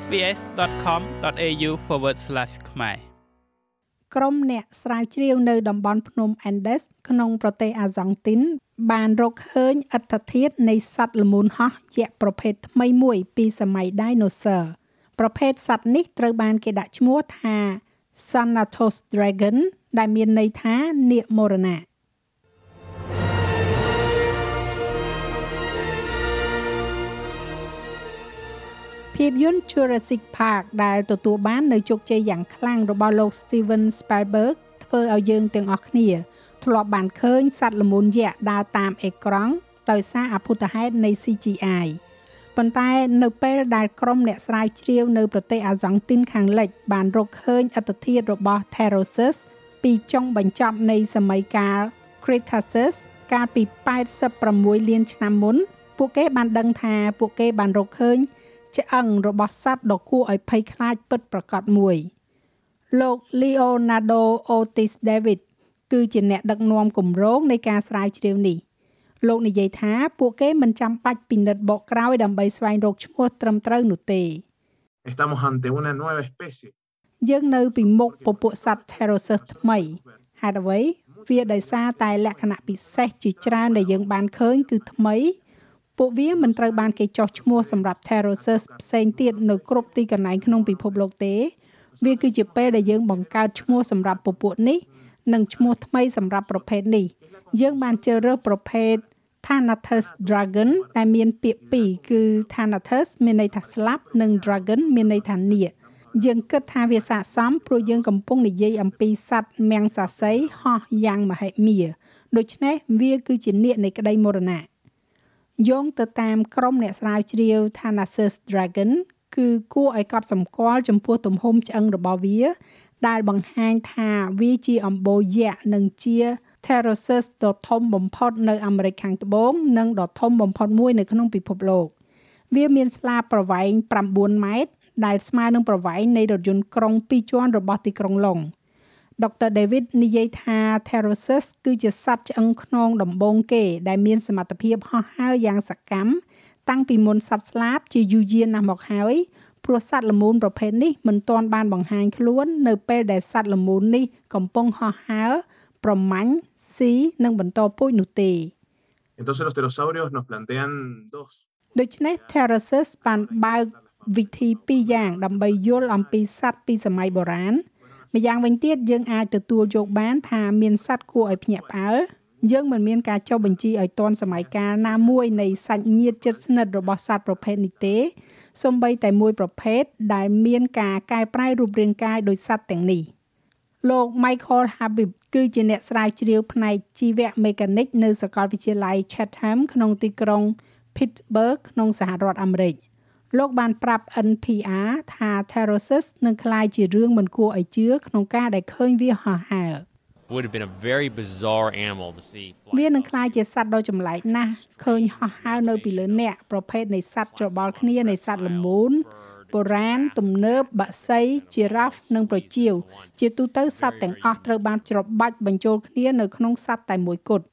sbs.com.au/ ខ្មែរក្រុមអ្នកស្រាវជ្រាវនៅតំបន់ភ្នំ Andes ក្នុងប្រទេសអាសង់ទីន បានរកឃើញអត្តធាតុនៃសត្វល្មូនហោះយក្សប្រភេទថ្មីមួយពីសម័យ Dinosaur ប្រភេទសត្វនេះត្រូវបានគេដាក់ឈ្មោះថា Thanatos dragon ដែលមានន័យថានាគមរណៈ ភាពយន្ត Jurassic Park ដែលទទួលបាននូវជោគជ័យយ៉ាងខ្លាំងរបស់លោក Steven Spielberg ធ្វើឲ្យយើងទាំងអស់គ្នា ធ្លាប់បានឃើញសត្វល្មូនយក្សដើរតាមអេក្រង់ដោយសារអភូតហេតុនៃ CGI ប៉ុន្តែនៅពេលដែលក្រុមអ្នកស្រាវជ្រាវនៅប្រទេសអាសង់ទីនខាងលិច បានរកឃើញអត្តធាតុរបស់ Therosus ពីចុងបញ្ចប់នៃសម័យកាល Cretaceous កាលពី86លានឆ្នាំមុន ពួកគេបានដឹងថាពួកគេបានរកឃើញ ឆ្អឹងរបស់សត្វដ៏គួរឲ្យភ័យខ្លាចពិតប្រាកដមួយលោក Leonardo Otis David គឺជាអ្នកដឹកនាំគម្រោងនៃការស្រាវជ្រាវនេះលោកនិយាយថាពួកគេមិនចាំបាច់ពិនិត្យបកក្រោយដើម្បីស្វែងរកឈ្មោះត្រឹមត្រូវនោះទេ Estamos ante una nueva especie យើងនៅពីមុខពពួកសត្វ Therosus ថ្មីហេតុអ្វីវាដោយសារតែលក្ខណៈពិសេសជាច្រើនដែលយើងបានឃើញគឺថ្មី ពួកវាមិនត្រូវបានគេចោះឈ្មោះសម្រាប់ Therosus ផ្សេងទៀតនៅគ្រប់ទីកន្លែងក្នុងពិភពលោកទេ វាគឺជាពេលដែលយើងបង្កើតឈ្មោះសម្រាប់ពពួកនេះ និងឈ្មោះថ្មីសម្រាប់ប្រភេទនេះ យើងបានជ្រើសរើសប្រភេទ Thanatos dragon ដែលមានពាក្យពីរគឺ Thanatos មានន័យថាស្លាប់និង dragon មានន័យថានាគយើងគិតថាវាស័ក្តិសមព្រោះយើងកំពុងនិយាយអំពីសត្វមៀងសាសីហោះយ៉ាងមហិមាដូច្នេះវាគឺជានាគនៃក្តីមរណៈ យោងទៅតាមក្រុមអ្នកស្រាវជ្រាវ Thanasis Dragon គឺគួរឲ្យកត់សម្គាល់ចំពោះទំហំឆ្អឹងរបស់វា ដែលបង្ហាញថាវាជាអំបូរយក្សនិងជា Pterosaurus ដ៏ធំបំផុតនៅអាមេរិកខាងត្បូងនិងដ៏ធំបំផុតមួយនៅក្នុងពិភពលោក វាមានស្លាបប្រវែង9ម៉ែត្រដែលស្មើនឹងប្រវែងនៃរថយន្តក្រុង2ជាន់របស់ទីក្រុងឡុង។ Dr. David និយាយថា Pterosaurus គឺជាសត្វឆ្អឹងខ្នងដំបូងគេ ដែលមានសមត្ថភាពហោះហើរយ៉ាងសកម្មតាំងពីមុនសត្វស្លាបជាយូរយារណាស់មកហើយព្រោះសត្វល្មូនប្រភេទនេះមិនទាន់បានបង្ហាញខ្លួននៅពេលដែលសត្វល្មូននេះកំពុងហោះហើរប្រមាញ់ស៊ីនិងបន្តពូជនោះទេ Entonces los pterosaurios nos plantean dos ដូច្នេះ Pterosaurus បានបើកវិធីពីរយ៉ាងដើម្បីយល់អំពីសត្វពីសម័យបុរាណ ម្យ៉ាងវិញទៀតយើងអាចទទួលយកបានថាមានសត្វគួរឲ្យភ្ញាក់ផ្អើលយើងមិនមានការចុះបញ្ជីឲ្យទាន់សម័យកាលណាមួយនៃសាច់ញាតិជិតស្និទ្ធរបស់សត្វប្រភេទនេះទេសូម្បីតែមួយប្រភេទដែលមានការកែប្រែរូបរាងកាយដោយសត្វទាំងនេះលោក Michael Habib គឺជាអ្នកស្រាវជ្រាវផ្នែកជីវមេកានិកនៅសាកលវិទ្យាល័យ Chatham ក្នុងទីក្រុង Pittsburgh ក្នុងសហរដ្ឋអាមេរិក។ លោកបានប្រាប់ NPR ថា Pterosaurus នឹងក្លាយជារឿងមិនគួរឲ្យជឿក្នុងការដែលឃើញវាហោះហើរ would have been a very bizarre animal to see វានឹងក្លាយជាសត្វដ៏ចម្លែកណាស់ឃើញហោះហើរនៅពីលើអ្នកប្រភេទនៃសត្វច្របល់គ្នានៃសត្វល្មូនបុរាណទំនើបបក្សីជីរ៉ាហ្វនិងប្រចៀវជាទូទៅសត្វទាំងអស់ត្រូវបានច្របាច់បញ្ចូលគ្នានៅក្នុងសត្វតែមួយគត់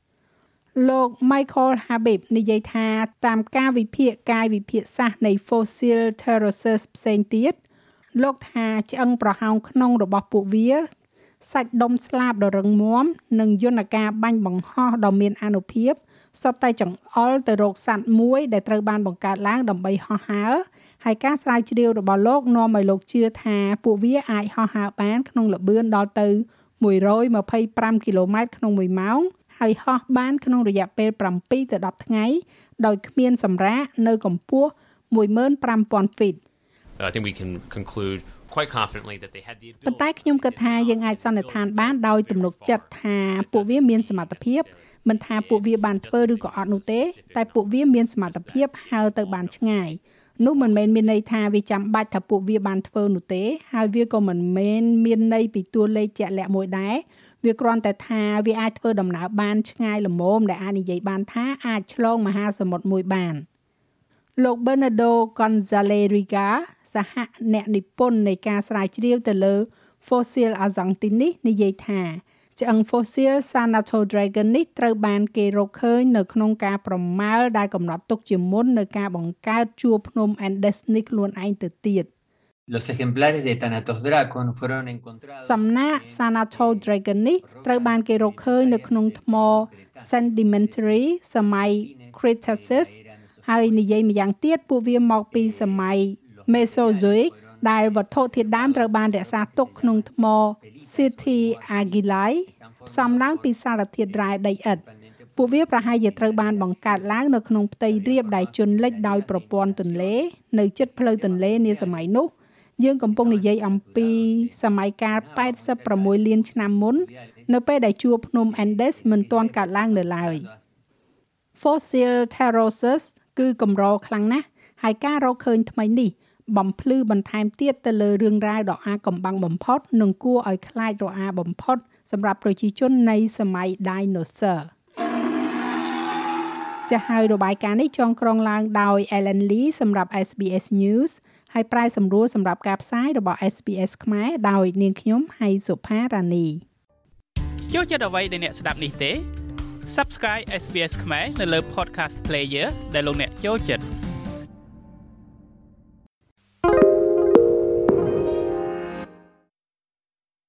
លោក Michael Habib និយាយថាតាមការវិភាគកាយវិភាគសាស្ត្រនៃ fossil pterosaurs ផ្សេងទៀតលោកថាឆ្អឹងប្រហោងក្នុងរបស់ពួកវា សាច់ដុំស្លាបដ៏រឹងមាំនិងយន្តការបាញ់បង្ហោះដ៏មានអានុភាពសុទ្ធតែចង្អុលទៅរកសត្វមួយដែលត្រូវបានបង្កើតឡើងដើម្បីហោះហើរហើយការស្រាវជ្រាវរបស់លោកនាំឲ្យលោកជឿថាពួកវាអាចហោះហើរបានក្នុងល្បឿនដល់ទៅ125គីឡូម៉ែត្រក្នុង1ម៉ោង ហើយហោះបានក្នុងរយៈពេល7ទៅ10ថ្ងៃដោយគ្មានសម្រាកនៅកម្ពស់15000 feet I think we can conclude quite confidently that they had the ability ប៉ុន្តែខ្ញុំគិតថាយើងអាចសន្និដ្ឋានបានដោយទំនុកចិត្តថាពួកវាមានសមត្ថភាពមិនថាពួកវាបានធ្វើឬក៏អត់នោះទេ តែពួកវាមានសមត្ថភាពហើរទៅបានឆ្ងាយ នោះមិនមែនមានន័យថាវាចាំបាច់ថាពួកវាបានធ្វើនោះទេ ហើយវាក៏មិនមែនមានន័យពីតួលេខជាក់លាក់មួយដែរវាគ្រាន់តែថាវាអាចធ្វើដំណើរបានឆ្ងាយល្មមដែលអាចនិយាយបានថាអាចឆ្លងមហាសមុទ្រមួយបានលោក Bernardo Gonzalez Riga សហអ្នកនិពន្ធនៃការស្រាវជ្រាវទៅលើ fossil Argentinis និយាយថា ឆ្អឹង fossil Sanato Dragon នេះត្រូវបានគេរកឃើញនៅក្នុងការប្រមាលដែលកំណត់ទុកជាមុននៅការបង្កើតជួរភ្នំ Andes នេះខ្លួនឯងទៅទៀត។ Los ejemplares de Thanatos dracon fueron encontrados សំណាក់ Sanato Dragon នេះត្រូវបានគេរកឃើញនៅក្នុងថ្ម sedimentary សម័យ Cretaceous ហើយនិយាយម្យ៉ាងទៀតពួកវាមកពីសម័យ Mesozoic ដែលវត្ថុធាតុដើមត្រូវបានរក្សាទុកក្នុងថ្ម City Aguilai ផ្សំឡើងពីសារធាតុរ៉ែដីឥដ្ឋពួកវាប្រហែលជាត្រូវបានបង្កើតឡើងនៅក្នុងផ្ទៃរាបដែលជន់លិចដោយប្រព័ន្ធទន្លេ នៅជិតផ្លូវទន្លេនាសម័យនោះយើងកំពុងនិយាយអំពីសម័យកាល86លានឆ្នាំមុន នៅពេលដែលជួរភ្នំ Andes មិនទាន់កើតឡើងនៅឡើយ Fossil terraces គឺកម្រខ្លាំងណាស់ហើយការរកឃើញថ្មីនេះ បំភ្លឺបន្ថែមទៀតទៅលើរឿងរ៉ាវដ៏អាកំបាំងបំផុតនិងគួរឲ្យខ្លាចរអាបំផុតសម្រាប់ប្រជាជននៃសម័យ Dinosaur ចាស់ហើយរបាយការណ៍នេះចងក្រងឡើងដោយ Ellen Lee សម្រាប់ SBS News ហើយប្រាយសម្រួលសម្រាប់ការផ្សាយរបស់ SBS ខ្មែរដោយនាងខ្ញុំហៃសុផារ៉ានីចូលចិត្តអ្វីដែលអ្នកស្ដាប់នេះទេ Subscribe SBS ខ្មែរនៅលើ Podcast Player ដែលលោកអ្នកចូលចិត្ត